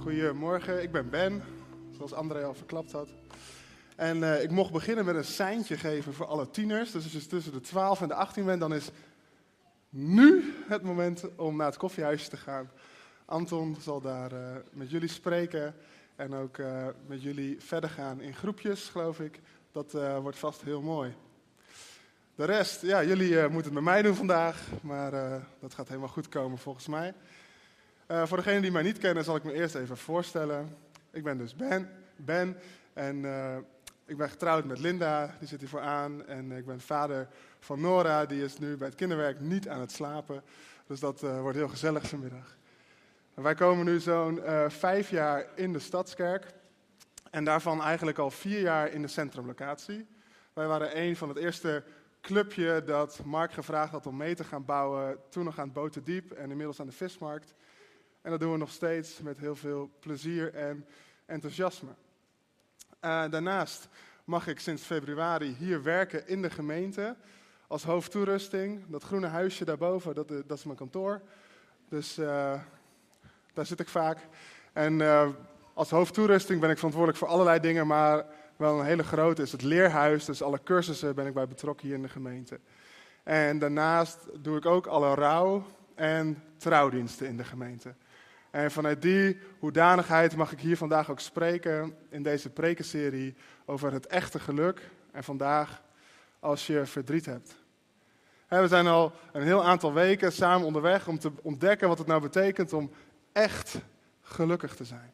Goedemorgen, ik ben Ben, zoals André al verklapt had. En eh, ik mocht beginnen met een seintje geven voor alle tieners. Dus als je tussen de 12 en de 18 bent, dan is nu het moment om naar het koffiehuisje te gaan. Anton zal daar eh, met jullie spreken en ook eh, met jullie verder gaan in groepjes, geloof ik. Dat wordt vast heel mooi. De rest, ja, jullie moeten het met mij doen vandaag, maar dat gaat helemaal goed komen volgens mij. Eh, voor degenen die mij niet kennen, zal ik me eerst even voorstellen. Ik ben dus Ben, ben en eh, ik ben getrouwd met Linda, die zit hier vooraan. En ik ben vader van Nora, die is nu bij het kinderwerk niet aan het slapen. Dus dat eh, wordt heel gezellig vanmiddag. Wij komen nu zo'n vijf jaar in de Stadskerk. En daarvan eigenlijk al vier jaar in de centrumlocatie. Wij waren een van het eerste clubje dat Mark gevraagd had om mee te gaan bouwen. Toen nog aan het Boterdiep en inmiddels aan de Vismarkt. En dat doen we nog steeds met heel veel plezier en enthousiasme. Eh, daarnaast mag ik sinds februari hier werken in de gemeente als hoofdtoerusting. Dat groene huisje daarboven, dat, eh, dat is mijn kantoor. Dus eh, daar zit ik vaak. En als hoofdtoerusting ben ik verantwoordelijk voor allerlei dingen, maar wel een hele grote is het leerhuis. Dus alle cursussen ben ik bij betrokken hier in de gemeente. En daarnaast doe ik ook alle rouw- en trouwdiensten in de gemeente. En vanuit die hoedanigheid mag ik hier vandaag ook spreken in deze prekenserie over het echte geluk. En vandaag als je verdriet hebt. We zijn al een heel aantal weken samen onderweg om te ontdekken wat het nou betekent om echt gelukkig te zijn.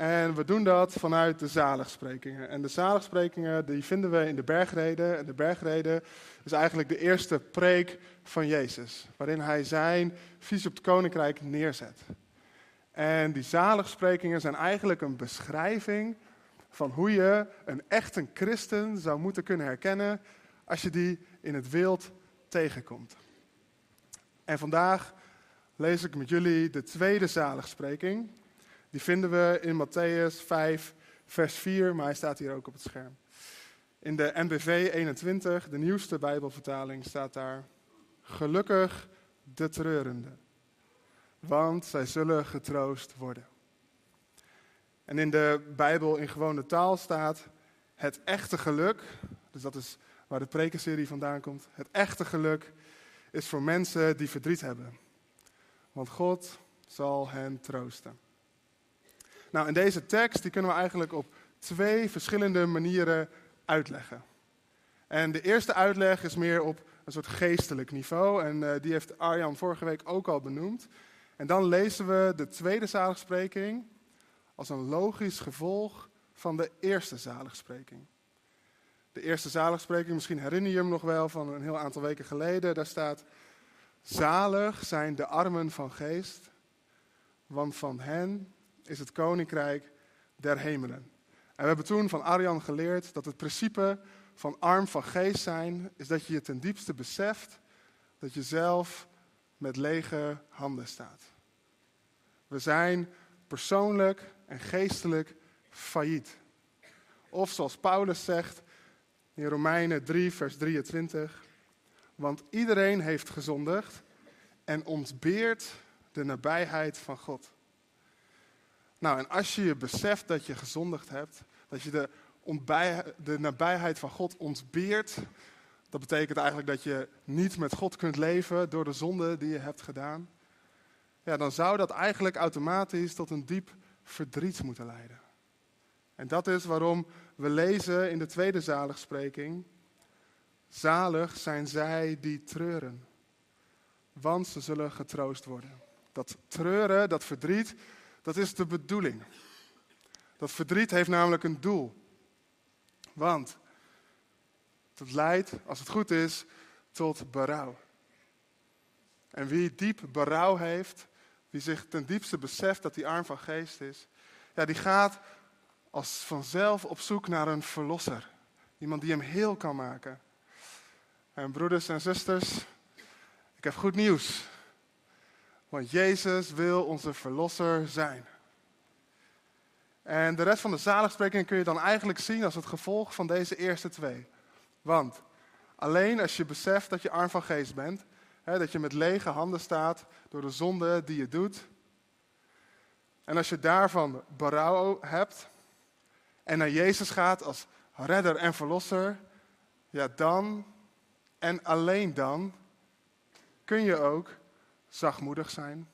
En we doen dat vanuit de zaligsprekingen. En de zaligsprekingen die vinden we in de bergreden. En de bergreden is eigenlijk de eerste preek van Jezus. Waarin hij zijn visie op het koninkrijk neerzet. En die zaligsprekingen zijn eigenlijk een beschrijving van hoe je een echte christen zou moeten kunnen herkennen als je die in het wild tegenkomt. En vandaag lees ik met jullie de tweede zaligspreking. Die vinden we in Matthäus 5, vers 4, maar hij staat hier ook op het scherm. In de NBV 21, de nieuwste Bijbelvertaling, staat daar: Gelukkig de treurenden, want zij zullen getroost worden. En in de Bijbel in gewone taal staat: Het echte geluk, dus dat is waar de prekenserie vandaan komt. Het echte geluk is voor mensen die verdriet hebben. Want God zal hen troosten. Nou, in deze tekst die kunnen we eigenlijk op twee verschillende manieren uitleggen. En de eerste uitleg is meer op een soort geestelijk niveau. En uh, die heeft Arjan vorige week ook al benoemd. En dan lezen we de tweede zaligspreking als een logisch gevolg van de eerste zaligspreking. De eerste zaligspreking, misschien herinner je hem nog wel van een heel aantal weken geleden. Daar staat, zalig zijn de armen van geest, want van hen is het koninkrijk der hemelen. En we hebben toen van Arjan geleerd dat het principe van arm van geest zijn, is dat je je ten diepste beseft dat je zelf met lege handen staat. We zijn persoonlijk en geestelijk failliet. Of zoals Paulus zegt in Romeinen 3, vers 23. Want iedereen heeft gezondigd en ontbeert de nabijheid van God. Nou, en als je je beseft dat je gezondigd hebt, dat je de, ontbij, de nabijheid van God ontbeert, dat betekent eigenlijk dat je niet met God kunt leven door de zonde die je hebt gedaan. Ja, dan zou dat eigenlijk automatisch tot een diep verdriet moeten leiden. En dat is waarom we lezen in de tweede zaligspreking: Zalig zijn zij die treuren, want ze zullen getroost worden. Dat treuren, dat verdriet, dat is de bedoeling. Dat verdriet heeft namelijk een doel. Want het leidt, als het goed is, tot berouw. En wie diep berouw heeft, wie zich ten diepste beseft dat hij arm van geest is, ja, die gaat als vanzelf op zoek naar een verlosser. Iemand die hem heel kan maken. En broeders en zusters, ik heb goed nieuws. Want Jezus wil onze verlosser zijn. En de rest van de zaligspreking kun je dan eigenlijk zien als het gevolg van deze eerste twee. Want alleen als je beseft dat je arm van geest bent, hè, dat je met lege handen staat door de zonde die je doet, En als je daarvan berouw hebt en naar Jezus gaat als redder en verlosser, ja dan en alleen dan kun je ook zachtmoedig zijn,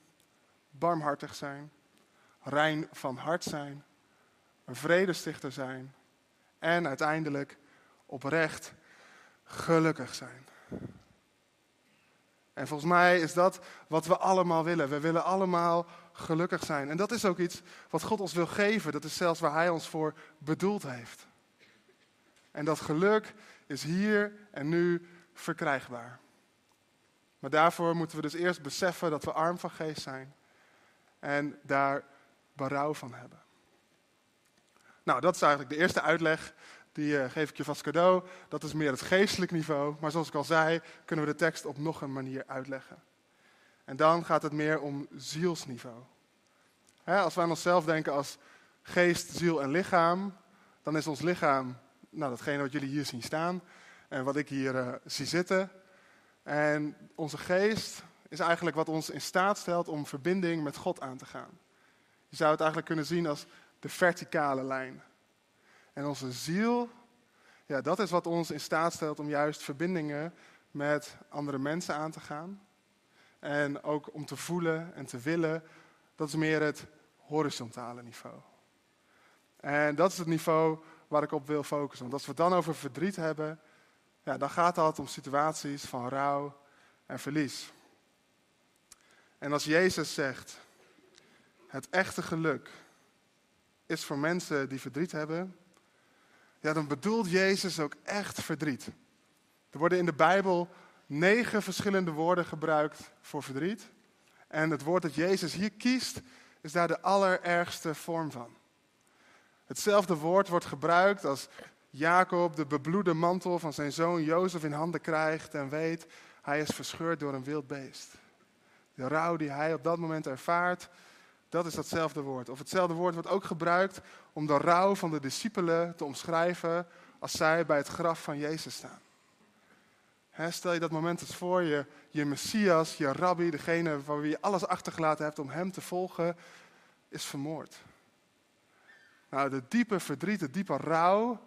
barmhartig zijn, rein van hart zijn, een vredestichter zijn en uiteindelijk oprecht gelukkig zijn. En volgens mij is dat wat we allemaal willen. We willen allemaal gelukkig zijn. En dat is ook iets wat God ons wil geven. Dat is zelfs waar Hij ons voor bedoeld heeft. En dat geluk is hier en nu verkrijgbaar. Maar daarvoor moeten we dus eerst beseffen dat we arm van geest zijn. En daar berouw van hebben. Nou, dat is eigenlijk de eerste uitleg. Die uh, geef ik je vast cadeau. Dat is meer het geestelijk niveau. Maar zoals ik al zei, kunnen we de tekst op nog een manier uitleggen. En dan gaat het meer om zielsniveau. als we aan onszelf denken als geest, ziel en lichaam, dan is ons lichaam nou, datgene wat jullie hier zien staan en wat ik hier uh, zie zitten. En onze geest is eigenlijk wat ons in staat stelt om verbinding met God aan te gaan. Je zou het eigenlijk kunnen zien als de verticale lijn. En onze ziel, ja, dat is wat ons in staat stelt om juist verbindingen met andere mensen aan te gaan. En ook om te voelen en te willen, dat is meer het horizontale niveau. En dat is het niveau waar ik op wil focussen. Want als we het dan over verdriet hebben, ja, dan gaat het om situaties van rouw en verlies. En als Jezus zegt, het echte geluk is voor mensen die verdriet hebben, ja, dan bedoelt Jezus ook echt verdriet. Er worden in de Bijbel negen verschillende woorden gebruikt voor verdriet. En het woord dat Jezus hier kiest, is daar de allerergste vorm van. Hetzelfde woord wordt gebruikt als Jacob de bebloede mantel van zijn zoon Jozef in handen krijgt en weet, hij is verscheurd door een wild beest. De rouw die hij op dat moment ervaart, dat is datzelfde woord. Of hetzelfde woord wordt ook gebruikt om de rouw van de discipelen te omschrijven als zij bij het graf van Jezus staan. stel je dat moment eens voor, je, je Messias, je rabbi, degene van wie je alles achtergelaten hebt om hem te volgen, is vermoord. Nou, de diepe verdriet, de diepe rouw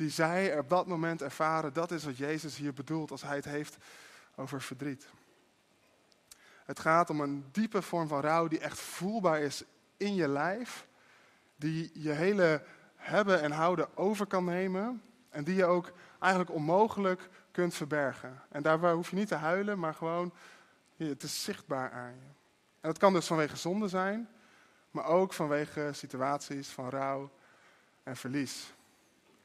die zij op dat moment ervaren, dat is wat Jezus hier bedoelt als hij het heeft over verdriet. Het gaat om een diepe vorm van rouw die echt voelbaar is in je lijf, die je hele hebben en houden over kan nemen en die je ook eigenlijk onmogelijk kunt verbergen. En daarbij hoef je niet te huilen, maar gewoon, het is zichtbaar aan je. En dat kan dus vanwege zonde zijn, maar ook vanwege situaties van rouw en verlies.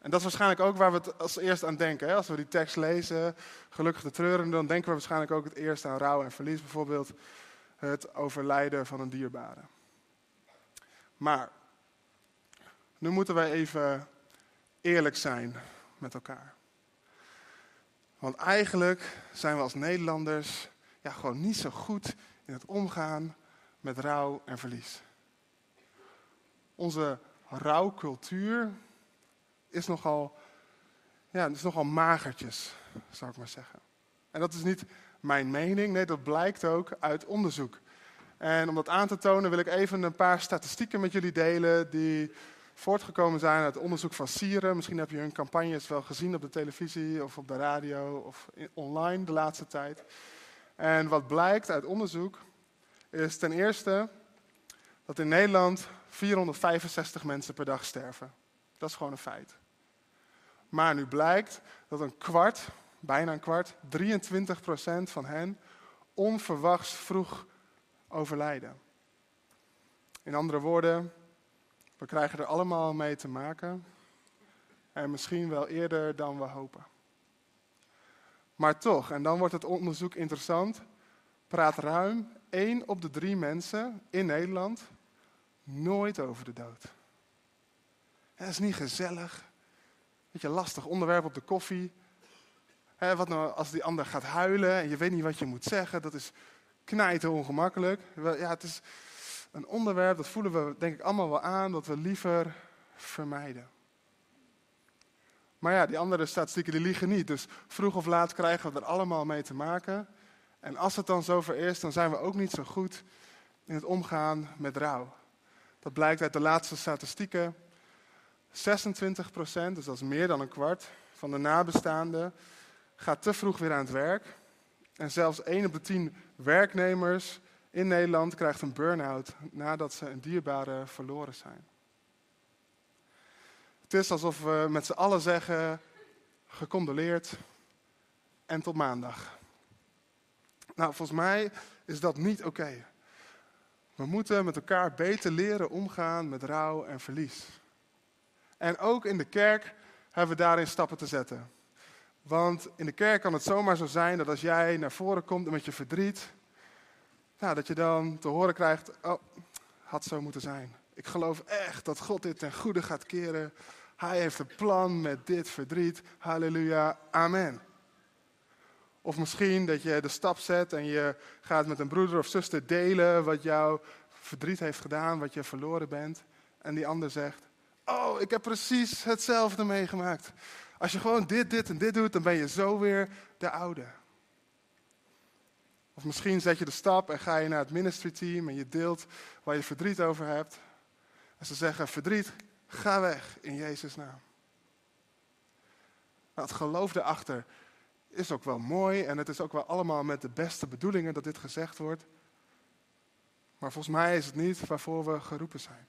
En dat is waarschijnlijk ook waar we het als eerst aan denken. Hè? Als we die tekst lezen, gelukkig de treurende, dan denken we waarschijnlijk ook het eerst aan rouw en verlies. Bijvoorbeeld het overlijden van een dierbare. Maar, nu moeten wij even eerlijk zijn met elkaar. Want eigenlijk zijn we als Nederlanders ja, gewoon niet zo goed in het omgaan met rouw en verlies. Onze rouwcultuur is nogal, ja, is nogal magertjes, zou ik maar zeggen. En dat is niet mijn mening, nee, dat blijkt ook uit onderzoek. En om dat aan te tonen wil ik even een paar statistieken met jullie delen die voortgekomen zijn uit onderzoek van Sieren. Misschien heb je hun campagnes wel gezien op de televisie of op de radio of online de laatste tijd. En wat blijkt uit onderzoek is ten eerste dat in Nederland 465 mensen per dag sterven. Dat is gewoon een feit. Maar nu blijkt dat een kwart, bijna een kwart, 23 procent van hen onverwachts vroeg overlijden. In andere woorden, we krijgen er allemaal mee te maken. En misschien wel eerder dan we hopen. Maar toch, en dan wordt het onderzoek interessant, praat ruim 1 op de 3 mensen in Nederland nooit over de dood. Dat is niet gezellig. Beetje lastig onderwerp op de koffie. wat nou als die ander gaat huilen en je weet niet wat je moet zeggen? Dat is knijten ongemakkelijk. Ja, het is een onderwerp, dat voelen we denk ik allemaal wel aan, dat we liever vermijden. Maar ja, die andere statistieken die liegen niet. Dus vroeg of laat krijgen we er allemaal mee te maken. En als het dan zover is, dan zijn we ook niet zo goed in het omgaan met rouw. Dat blijkt uit de laatste statistieken. 26 procent, dus dat is meer dan een kwart, van de nabestaanden gaat te vroeg weer aan het werk. En zelfs 1 op de 10 werknemers in Nederland krijgt een burn-out nadat ze een dierbare verloren zijn. Het is alsof we met z'n allen zeggen: gecondoleerd en tot maandag. Nou, volgens mij is dat niet oké. We moeten met elkaar beter leren omgaan met rouw en verlies. En ook in de kerk hebben we daarin stappen te zetten. Want in de kerk kan het zomaar zo zijn dat als jij naar voren komt met je verdriet, nou, dat je dan te horen krijgt, oh, had zo moeten zijn. Ik geloof echt dat God dit ten goede gaat keren. Hij heeft een plan met dit verdriet. Halleluja, amen. Of misschien dat je de stap zet en je gaat met een broeder of zuster delen wat jouw verdriet heeft gedaan, wat je verloren bent. En die ander zegt, oh, ik heb precies hetzelfde meegemaakt. Als je gewoon dit, dit en dit doet, dan ben je zo weer de oude. Of misschien zet je de stap en ga je naar het ministry team en je deelt waar je verdriet over hebt. En ze zeggen, verdriet, ga weg in Jezus' naam. Nou, het geloof erachter is ook wel mooi en het is ook wel allemaal met de beste bedoelingen dat dit gezegd wordt. Maar volgens mij is het niet waarvoor we geroepen zijn.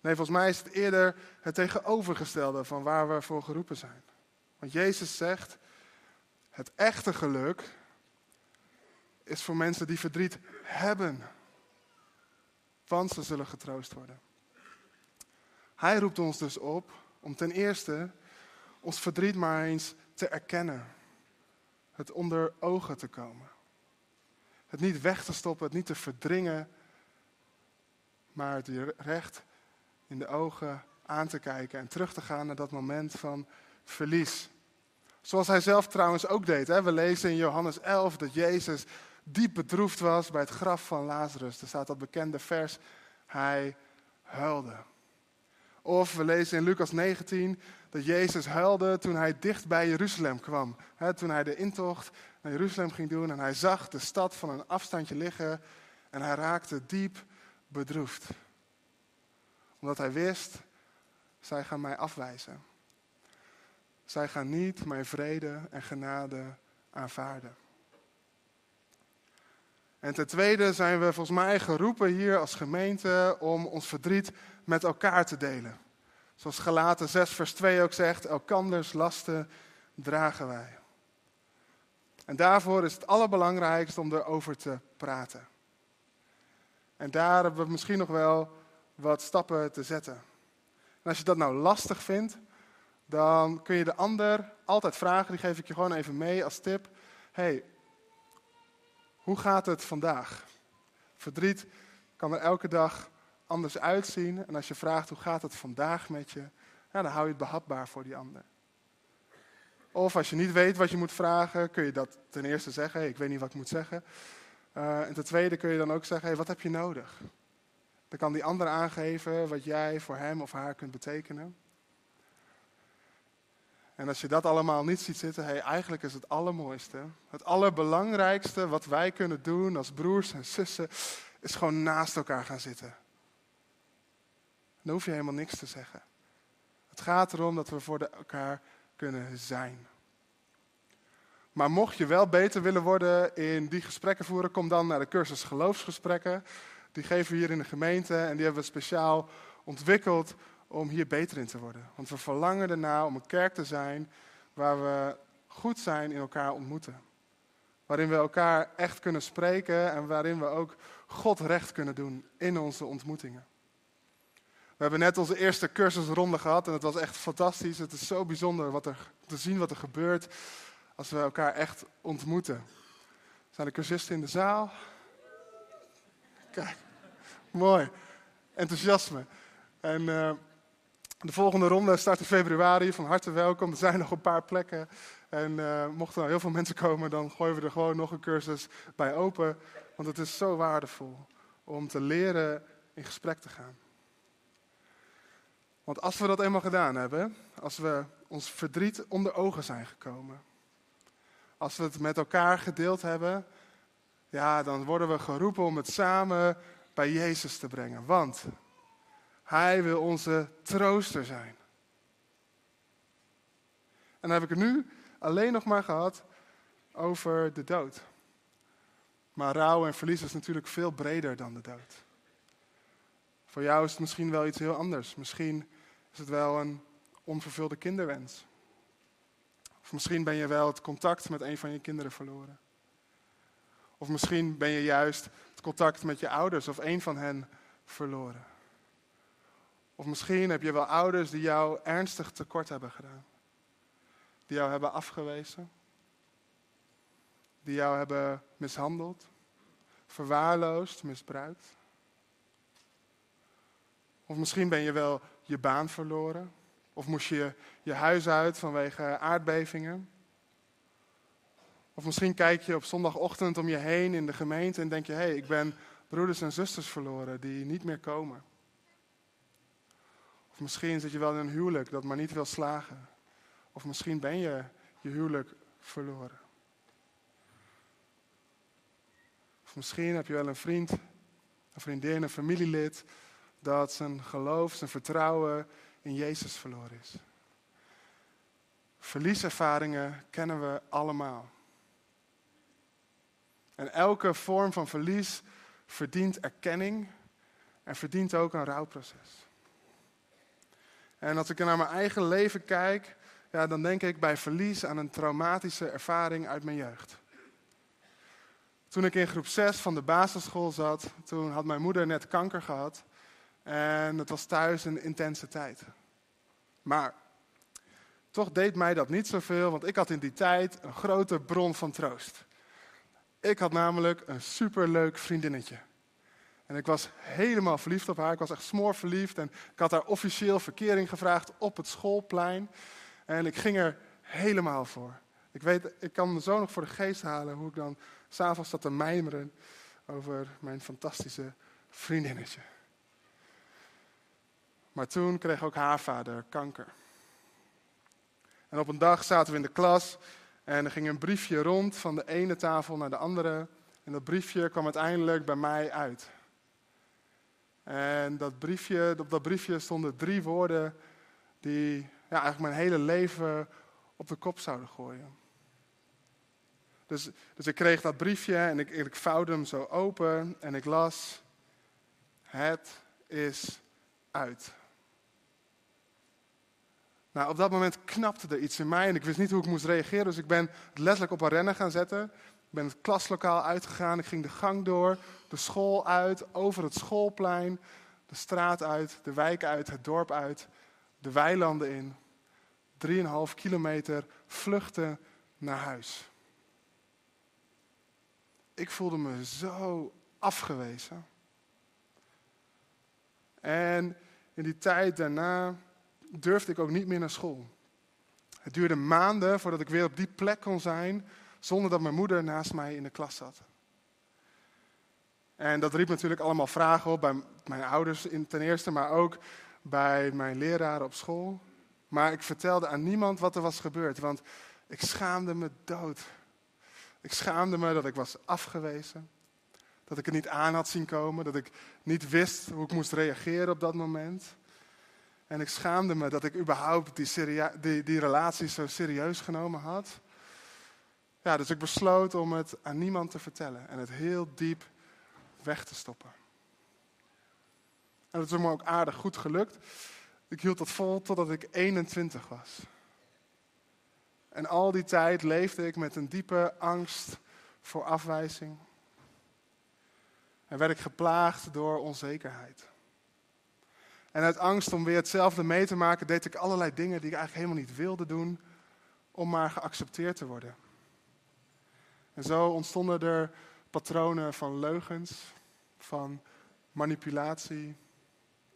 Nee, volgens mij is het eerder het tegenovergestelde van waar we voor geroepen zijn. Want Jezus zegt, het echte geluk is voor mensen die verdriet hebben. Want ze zullen getroost worden. Hij roept ons dus op om ten eerste ons verdriet maar eens te erkennen. Het onder ogen te komen. Het niet weg te stoppen, het niet te verdringen, maar het recht in de ogen aan te kijken en terug te gaan naar dat moment van verlies. Zoals hij zelf trouwens ook deed. Hè? We lezen in Johannes 11 dat Jezus diep bedroefd was bij het graf van Lazarus. Er staat dat bekende vers, hij huilde. Of we lezen in Lucas 19 dat Jezus huilde toen hij dicht bij Jeruzalem kwam. toen hij de intocht naar Jeruzalem ging doen en hij zag de stad van een afstandje liggen en hij raakte diep bedroefd. Omdat hij wist, zij gaan mij afwijzen. Zij gaan niet mijn vrede en genade aanvaarden. En ten tweede zijn we volgens mij geroepen hier als gemeente om ons verdriet met elkaar te delen. Zoals Galaten 6 vers 2 ook zegt, elkanders lasten dragen wij. En daarvoor is het allerbelangrijkste om erover te praten. En daar hebben we misschien nog wel wat stappen te zetten. En als je dat nou lastig vindt, dan kun je de ander altijd vragen, die geef ik je gewoon even mee als tip. hey, hoe gaat het vandaag? Verdriet kan er elke dag anders uitzien. En als je vraagt hoe gaat het vandaag met je, dan hou je het behapbaar voor die ander. Of als je niet weet wat je moet vragen, kun je dat ten eerste zeggen, hey, ik weet niet wat ik moet zeggen. Uh, en ten tweede kun je dan ook zeggen, hey, wat heb je nodig? Dan kan die ander aangeven wat jij voor hem of haar kunt betekenen. En als je dat allemaal niet ziet zitten, hey, eigenlijk is het allermooiste, het allerbelangrijkste wat wij kunnen doen als broers en zussen, is gewoon naast elkaar gaan zitten. Dan hoef je helemaal niks te zeggen. Het gaat erom dat we voor elkaar kunnen zijn. Maar mocht je wel beter willen worden in die gesprekken voeren, kom dan naar de cursus geloofsgesprekken. Die geven we hier in de gemeente en die hebben we speciaal ontwikkeld om hier beter in te worden. Want we verlangen erna om een kerk te zijn waar we goed zijn in elkaar ontmoeten. Waarin we elkaar echt kunnen spreken en waarin we ook God recht kunnen doen in onze ontmoetingen. We hebben net onze eerste cursusronde gehad en het was echt fantastisch. Het is zo bijzonder wat er, te zien wat er gebeurt als we elkaar echt ontmoeten. Zijn de cursisten in de zaal? Kijk, mooi. Enthousiasme. En uh, de volgende ronde start in februari. Van harte welkom. Er zijn nog een paar plekken. En uh, mochten er heel veel mensen komen, dan gooien we er gewoon nog een cursus bij open. Want het is zo waardevol om te leren in gesprek te gaan. Want als we dat eenmaal gedaan hebben, als we ons verdriet onder ogen zijn gekomen, als we het met elkaar gedeeld hebben, ja, dan worden we geroepen om het samen bij Jezus te brengen. Want Hij wil onze trooster zijn. En dan heb ik het nu alleen nog maar gehad over de dood. Maar rouw en verlies is natuurlijk veel breder dan de dood. Voor jou is het misschien wel iets heel anders. Misschien is het wel een onvervulde kinderwens. Of misschien ben je wel het contact met een van je kinderen verloren. Of misschien ben je juist contact met je ouders of een van hen verloren. Of misschien heb je wel ouders die jou ernstig tekort hebben gedaan. Die jou hebben afgewezen. Die jou hebben mishandeld, verwaarloosd, misbruikt. Of misschien ben je wel je baan verloren. Of moest je je huis uit vanwege aardbevingen. Of misschien kijk je op zondagochtend om je heen in de gemeente en denk je: hé, hey, ik ben broeders en zusters verloren die niet meer komen. Of misschien zit je wel in een huwelijk dat maar niet wil slagen. Of misschien ben je je huwelijk verloren. Of misschien heb je wel een vriend, een vriendin, een familielid dat zijn geloof, zijn vertrouwen in Jezus verloren is. Verlieservaringen kennen we allemaal. En elke vorm van verlies verdient erkenning en verdient ook een rouwproces. En als ik naar mijn eigen leven kijk, ja, dan denk ik bij verlies aan een traumatische ervaring uit mijn jeugd. Toen ik in groep 6 van de basisschool zat, toen had mijn moeder net kanker gehad. En het was thuis een intense tijd. Maar toch deed mij dat niet zoveel, want ik had in die tijd een grote bron van troost. Ik had namelijk een superleuk vriendinnetje. En ik was helemaal verliefd op haar. Ik was echt smoorverliefd. En ik had haar officieel verkering gevraagd op het schoolplein. En ik ging er helemaal voor. Ik, weet, ik kan me zo nog voor de geest halen hoe ik dan s'avonds zat te mijmeren over mijn fantastische vriendinnetje. Maar toen kreeg ook haar vader kanker. En op een dag zaten we in de klas en er ging een briefje rond van de ene tafel naar de andere. En dat briefje kwam uiteindelijk bij mij uit. En dat briefje, op dat briefje stonden drie woorden die ja, eigenlijk mijn hele leven op de kop zouden gooien. Dus, dus ik kreeg dat briefje en ik, ik vouwde hem zo open en ik las: Het is uit. Nou, op dat moment knapte er iets in mij en ik wist niet hoe ik moest reageren. Dus ik ben letterlijk op een rennen gaan zetten. Ik ben het klaslokaal uitgegaan. Ik ging de gang door, de school uit, over het schoolplein, de straat uit, de wijk uit, het dorp uit, de weilanden in. Drieënhalf kilometer vluchten naar huis. Ik voelde me zo afgewezen. En in die tijd daarna durfde ik ook niet meer naar school. Het duurde maanden voordat ik weer op die plek kon zijn, zonder dat mijn moeder naast mij in de klas zat. En dat riep natuurlijk allemaal vragen op bij mijn ouders ten eerste, maar ook bij mijn leraren op school. Maar ik vertelde aan niemand wat er was gebeurd, want ik schaamde me dood. Ik schaamde me dat ik was afgewezen, dat ik het niet aan had zien komen, dat ik niet wist hoe ik moest reageren op dat moment. En ik schaamde me dat ik überhaupt die, die, die relatie zo serieus genomen had. Ja, dus ik besloot om het aan niemand te vertellen en het heel diep weg te stoppen. En dat is me ook aardig goed gelukt. Ik hield dat vol totdat ik 21 was. En al die tijd leefde ik met een diepe angst voor afwijzing. En werd ik geplaagd door onzekerheid. En uit angst om weer hetzelfde mee te maken, deed ik allerlei dingen die ik eigenlijk helemaal niet wilde doen, om maar geaccepteerd te worden. En zo ontstonden er patronen van leugens, van manipulatie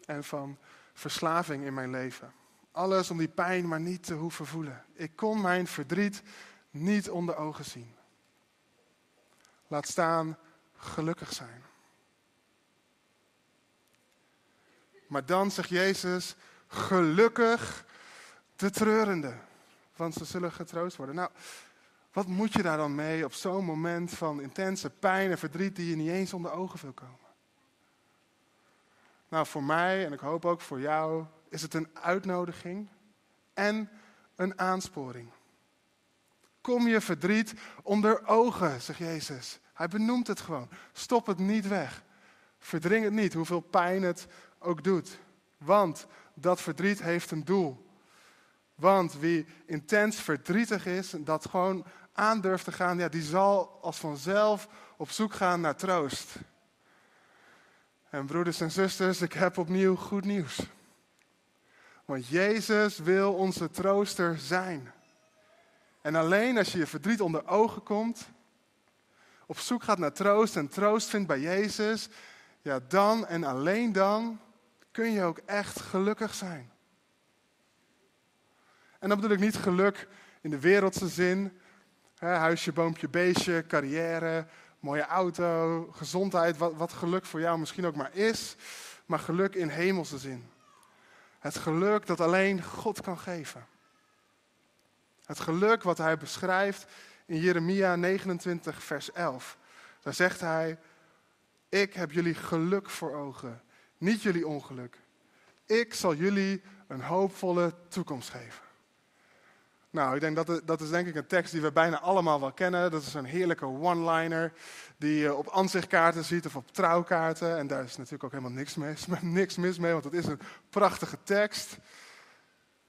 en van verslaving in mijn leven. Alles om die pijn maar niet te hoeven voelen. Ik kon mijn verdriet niet onder ogen zien. Laat staan gelukkig zijn. Maar dan zegt Jezus, gelukkig de treurende, want ze zullen getroost worden. Nou, wat moet je daar dan mee op zo'n moment van intense pijn en verdriet die je niet eens onder ogen wil komen? Nou, voor mij en ik hoop ook voor jou is het een uitnodiging en een aansporing. Kom je verdriet onder ogen, zegt Jezus. Hij benoemt het gewoon. Stop het niet weg. Verdring het niet, hoeveel pijn het ook doet. Want dat verdriet heeft een doel. Want wie intens verdrietig is, dat gewoon aandurft te gaan, ja, die zal als vanzelf op zoek gaan naar troost. En broeders en zusters, ik heb opnieuw goed nieuws. Want Jezus wil onze trooster zijn. En alleen als je je verdriet onder ogen komt, op zoek gaat naar troost en troost vindt bij Jezus, ja, dan en alleen dan kun je ook echt gelukkig zijn. En dan bedoel ik niet geluk in de wereldse zin, hè, huisje, boompje, beestje, carrière, mooie auto, gezondheid, wat, wat geluk voor jou misschien ook maar is, maar geluk in hemelse zin. Het geluk dat alleen God kan geven. Het geluk wat hij beschrijft in Jeremia 29, vers 11. Daar zegt hij, ik heb jullie geluk voor ogen, niet jullie ongeluk. Ik zal jullie een hoopvolle toekomst geven. Nou, ik denk dat, dat is denk ik een tekst die we bijna allemaal wel kennen. Dat is een heerlijke one-liner die je op ansichtkaarten ziet of op trouwkaarten. En daar is natuurlijk ook helemaal niks mis, niks mis mee, want het is een prachtige tekst.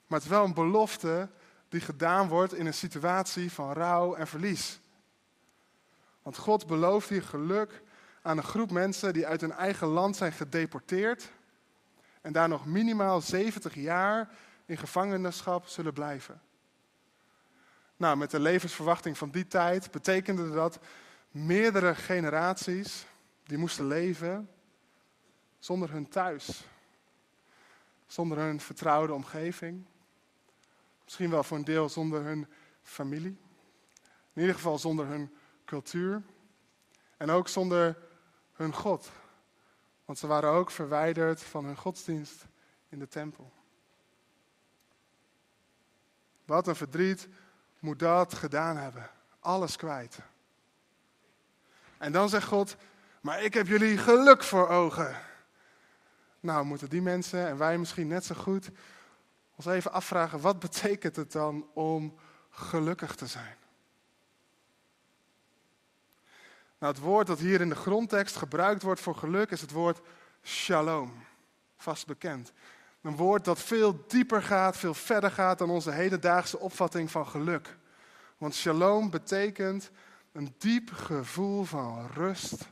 Maar het is wel een belofte die gedaan wordt in een situatie van rouw en verlies. Want God belooft hier geluk aan een groep mensen die uit hun eigen land zijn gedeporteerd en daar nog minimaal 70 jaar in gevangenschap zullen blijven. Nou, met de levensverwachting van die tijd betekende dat meerdere generaties die moesten leven zonder hun thuis, zonder hun vertrouwde omgeving, misschien wel voor een deel zonder hun familie, in ieder geval zonder hun cultuur en ook zonder hun God, want ze waren ook verwijderd van hun godsdienst in de tempel. Wat een verdriet moet dat gedaan hebben. Alles kwijt. En dan zegt God, maar ik heb jullie geluk voor ogen. Nou, moeten die mensen en wij misschien net zo goed ons even afvragen, wat betekent het dan om gelukkig te zijn? Nou, het woord dat hier in de grondtekst gebruikt wordt voor geluk is het woord shalom. Vast bekend. Een woord dat veel dieper gaat, veel verder gaat dan onze hedendaagse opvatting van geluk. Want shalom betekent een diep gevoel van rust,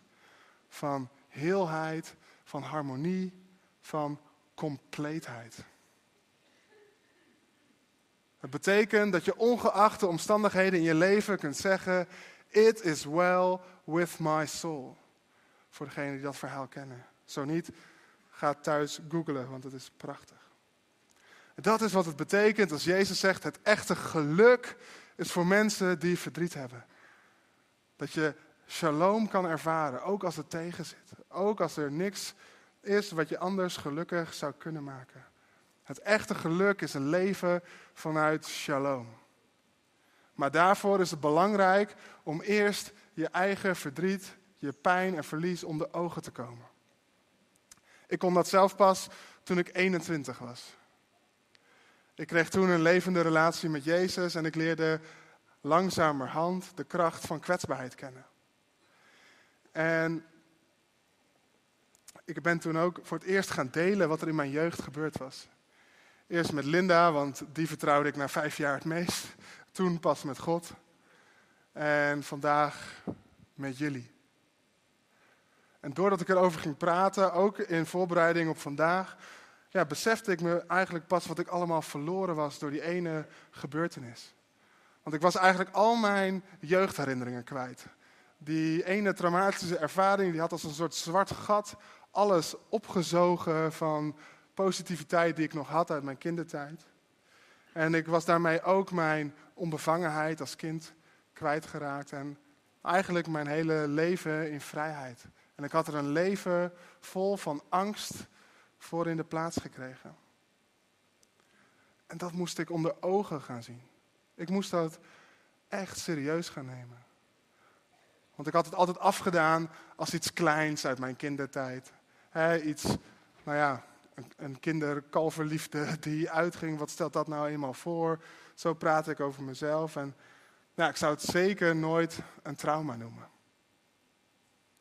van heelheid, van harmonie, van compleetheid. Het betekent dat je ongeacht de omstandigheden in je leven kunt zeggen: It is well with my soul. Voor degenen die dat verhaal kennen. Zo niet, ga thuis googlen, want het is prachtig. Dat is wat het betekent als Jezus zegt: het echte geluk is voor mensen die verdriet hebben. Dat je shalom kan ervaren, ook als het tegen zit. Ook als er niks is wat je anders gelukkig zou kunnen maken. Het echte geluk is een leven vanuit shalom. Maar daarvoor is het belangrijk om eerst je eigen verdriet, je pijn en verlies om de ogen te komen. Ik kon dat zelf pas toen ik 21 was. Ik kreeg toen een levende relatie met Jezus en ik leerde langzamerhand de kracht van kwetsbaarheid kennen. En ik ben toen ook voor het eerst gaan delen wat er in mijn jeugd gebeurd was. Eerst met Linda, want die vertrouwde ik na vijf jaar het meest. Toen pas met God. En vandaag met jullie. En doordat ik erover ging praten, ook in voorbereiding op vandaag, ja, besefte ik me eigenlijk pas wat ik allemaal verloren was door die ene gebeurtenis. Want ik was eigenlijk al mijn jeugdherinneringen kwijt. Die ene traumatische ervaring, die had als een soort zwart gat alles opgezogen van positiviteit die ik nog had uit mijn kindertijd. En ik was daarmee ook mijn onbevangenheid als kind kwijtgeraakt. En eigenlijk mijn hele leven in vrijheid. En ik had er een leven vol van angst voor in de plaats gekregen. En dat moest ik onder ogen gaan zien. Ik moest dat echt serieus gaan nemen. Want ik had het altijd afgedaan als iets kleins uit mijn kindertijd. iets, nou nou ja, een, een kinderkalverliefde die uitging. Wat stelt dat nou eenmaal voor? Zo praat ik over mezelf. En nou, ik zou het zeker nooit een trauma noemen.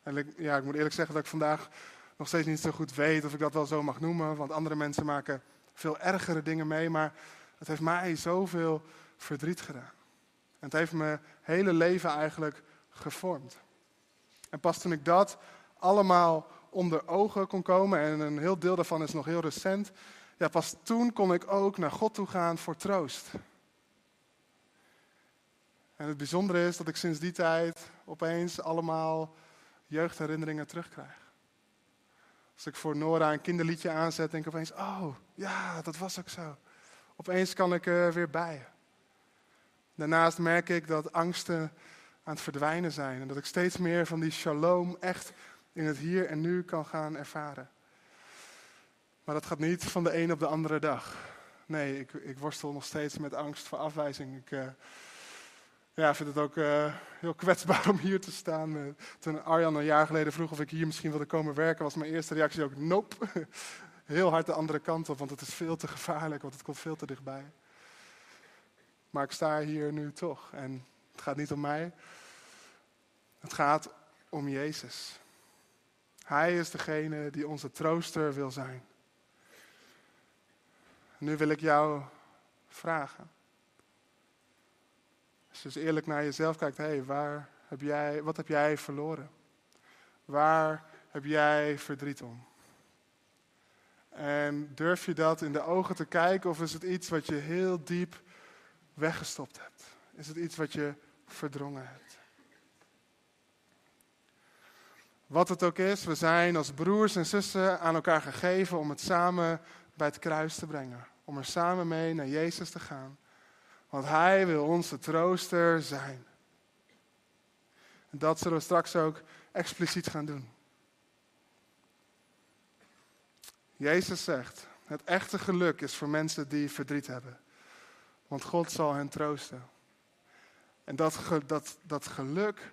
En ik, ja, ik moet eerlijk zeggen dat ik vandaag nog steeds niet zo goed weet of ik dat wel zo mag noemen. Want andere mensen maken veel ergere dingen mee. Maar het heeft mij zoveel verdriet gedaan. En het heeft mijn hele leven eigenlijk gevormd. En pas toen ik dat allemaal onder ogen kon komen, en een heel deel daarvan is nog heel recent, ja, pas toen kon ik ook naar God toe gaan voor troost. En het bijzondere is dat ik sinds die tijd opeens allemaal jeugdherinneringen terugkrijg. Als ik voor Nora een kinderliedje aanzet, denk ik opeens, oh ja, dat was ook zo. Opeens kan ik er weer bij. Daarnaast merk ik dat angsten aan het verdwijnen zijn en dat ik steeds meer van die shalom echt in het hier en nu kan gaan ervaren. Maar dat gaat niet van de een op de andere dag. Nee, ik, ik worstel nog steeds met angst voor afwijzing. Ik uh, ja, vind het ook uh, heel kwetsbaar om hier te staan. Uh, toen Arjan een jaar geleden vroeg of ik hier misschien wilde komen werken, was mijn eerste reactie ook nope. Heel hard de andere kant op, want het is veel te gevaarlijk, want het komt veel te dichtbij. Maar ik sta hier nu toch. En het gaat niet om mij. Het gaat om Jezus. Hij is degene die onze trooster wil zijn. Nu wil ik jou vragen. Als je eerlijk naar jezelf kijkt, hé, waar heb jij, wat heb jij verloren? Waar heb jij verdriet om? En durf je dat in de ogen te kijken of is het iets wat je heel diep weggestopt hebt? Is het iets wat je verdrongen hebt? Wat het ook is, we zijn als broers en zussen aan elkaar gegeven om het samen bij het kruis te brengen. Om er samen mee naar Jezus te gaan. Want Hij wil onze trooster zijn. En dat zullen we straks ook expliciet gaan doen. Jezus zegt, het echte geluk is voor mensen die verdriet hebben. Want God zal hen troosten. En dat, dat, dat geluk,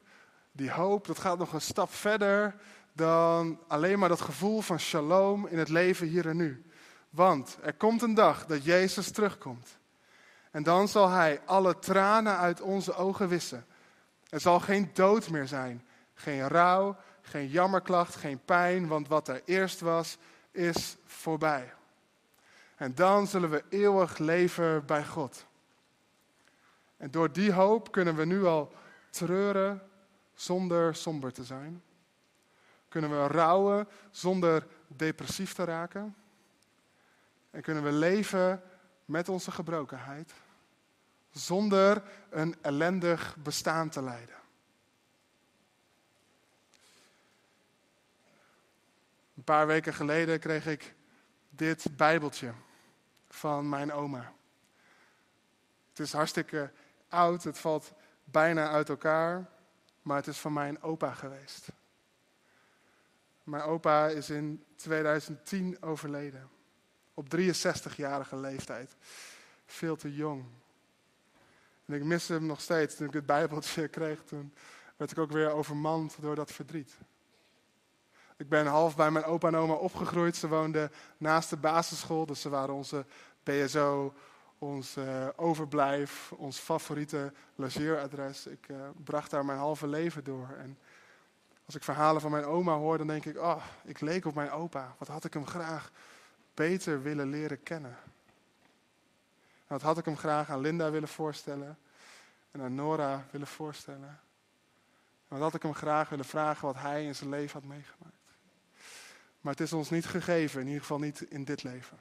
die hoop, dat gaat nog een stap verder dan alleen maar dat gevoel van shalom in het leven hier en nu. Want er komt een dag dat Jezus terugkomt. En dan zal Hij alle tranen uit onze ogen wissen. Er zal geen dood meer zijn, geen rouw, geen jammerklacht, geen pijn, want wat er eerst was, is voorbij. En dan zullen we eeuwig leven bij God. En door die hoop kunnen we nu al treuren zonder somber te zijn. Kunnen we rouwen zonder depressief te raken. En kunnen we leven met onze gebrokenheid zonder een ellendig bestaan te leiden. Een paar weken geleden kreeg ik dit Bijbeltje van mijn oma. Het is hartstikke oud, het valt bijna uit elkaar, maar het is van mijn opa geweest. Mijn opa is in 2010 overleden, op 63-jarige leeftijd. Veel te jong. En ik mis hem nog steeds. Toen ik het Bijbeltje kreeg, toen werd ik ook weer overmand door dat verdriet. Ik ben half bij mijn opa en oma opgegroeid. Ze woonden naast de basisschool, dus ze waren onze BSO, ons uh, overblijf, ons favoriete logeeradres. Ik uh, bracht daar mijn halve leven door. En als ik verhalen van mijn oma hoor, dan denk ik, oh, ik leek op mijn opa. Wat had ik hem graag beter willen leren kennen. wat had ik hem graag aan Linda willen voorstellen en aan Nora willen voorstellen. wat had ik hem graag willen vragen wat hij in zijn leven had meegemaakt. Maar het is ons niet gegeven, in ieder geval niet in dit leven.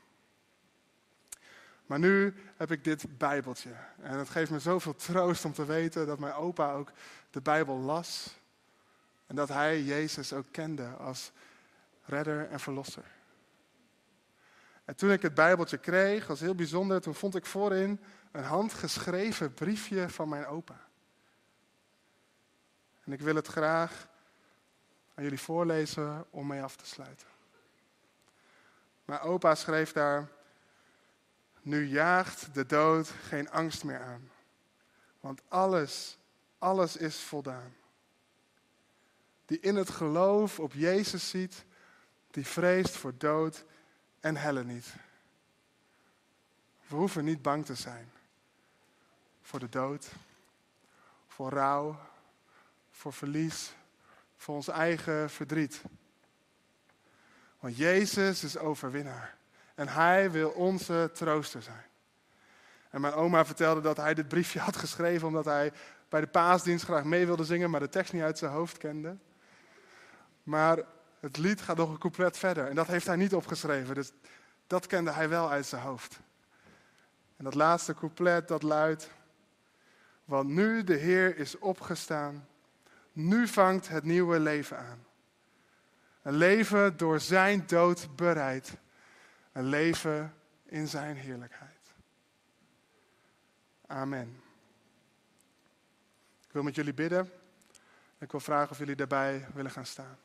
Maar nu heb ik dit Bijbeltje. En het geeft me zoveel troost om te weten dat mijn opa ook de Bijbel las. En dat hij Jezus ook kende als redder en verlosser. En toen ik het Bijbeltje kreeg, was heel bijzonder, toen vond ik voorin een handgeschreven briefje van mijn opa. En ik wil het graag aan jullie voorlezen om mee af te sluiten. Mijn opa schreef daar, nu jaagt de dood geen angst meer aan, want alles, alles is voldaan. Die in het geloof op Jezus ziet, die vreest voor dood en hellen niet. We hoeven niet bang te zijn voor de dood, voor rouw, voor verlies, voor ons eigen verdriet. Want Jezus is overwinnaar en Hij wil onze trooster zijn. En mijn oma vertelde dat hij dit briefje had geschreven omdat hij bij de paasdienst graag mee wilde zingen, maar de tekst niet uit zijn hoofd kende. Maar het lied gaat nog een couplet verder en dat heeft hij niet opgeschreven, dus dat kende hij wel uit zijn hoofd. En dat laatste couplet dat luidt, want nu de Heer is opgestaan, nu vangt het nieuwe leven aan. Een leven door zijn dood bereid, een leven in zijn heerlijkheid. Amen. Ik wil met jullie bidden. Ik wil vragen of jullie daarbij willen gaan staan.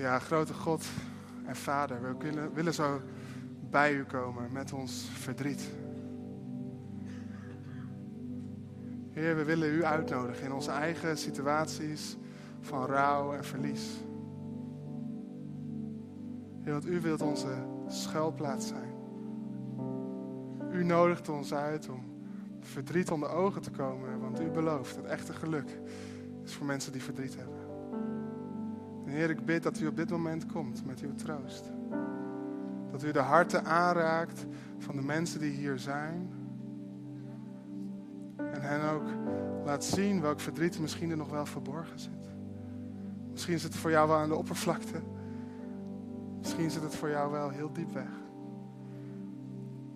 Ja, grote God en Vader, we willen, willen zo bij u komen met ons verdriet. Heer, we willen u uitnodigen in onze eigen situaties van rouw en verlies. Heer, want u wilt onze schuilplaats zijn. U nodigt ons uit om verdriet onder ogen te komen, want u belooft het echte geluk is voor mensen die verdriet hebben. En Heer, ik bid dat u op dit moment komt met uw troost. Dat u de harten aanraakt van de mensen die hier zijn. En hen ook laat zien welk verdriet misschien er nog wel verborgen zit. Misschien zit het voor jou wel aan de oppervlakte. Misschien zit het voor jou wel heel diep weg.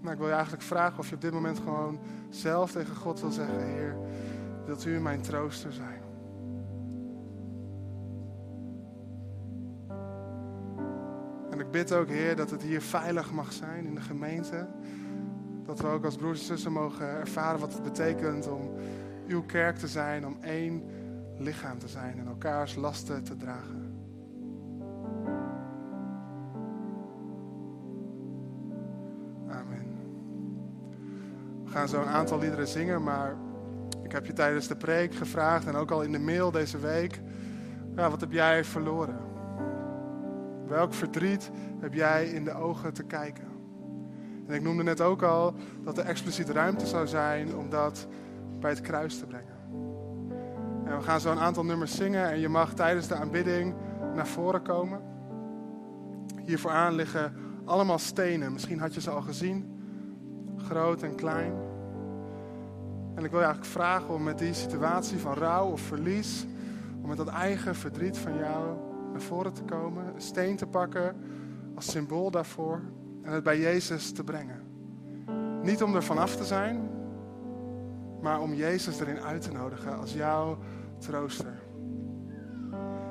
Maar ik wil je eigenlijk vragen of je op dit moment gewoon zelf tegen God wil zeggen: Heer, wilt u mijn trooster zijn? En ik bid ook, Heer, dat het hier veilig mag zijn in de gemeente. Dat we ook als broers en zussen mogen ervaren wat het betekent om uw kerk te zijn, om één lichaam te zijn en elkaars lasten te dragen. Gaan zo een aantal liederen zingen, maar ik heb je tijdens de preek gevraagd en ook al in de mail deze week, ja, wat heb jij verloren? Welk verdriet heb jij in de ogen te kijken? En ik noemde net ook al dat er expliciet ruimte zou zijn om dat bij het kruis te brengen. En we gaan zo een aantal nummers zingen en je mag tijdens de aanbidding naar voren komen. Hier vooraan liggen allemaal stenen. Misschien had je ze al gezien, groot en klein. En ik wil je eigenlijk vragen om met die situatie van rouw of verlies, om met dat eigen verdriet van jou naar voren te komen, een steen te pakken als symbool daarvoor en het bij Jezus te brengen. Niet om er vanaf te zijn, maar om Jezus erin uit te nodigen als jouw trooster.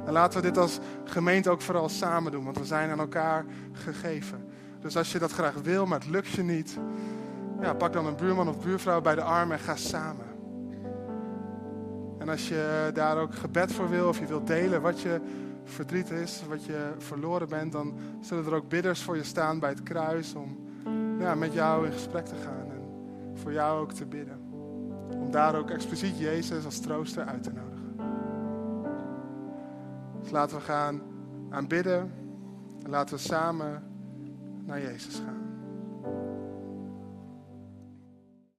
En laten we dit als gemeente ook vooral samen doen, want we zijn aan elkaar gegeven. Dus als je dat graag wil, maar het lukt je niet, ja, pak dan een buurman of buurvrouw bij de arm en ga samen. En als je daar ook gebed voor wil, of je wilt delen wat je verdriet is, wat je verloren bent, dan zullen er ook bidders voor je staan bij het kruis om met jou in gesprek te gaan en voor jou ook te bidden. Om daar ook expliciet Jezus als trooster uit te nodigen. Dus laten we gaan aanbidden en laten we samen naar Jezus gaan.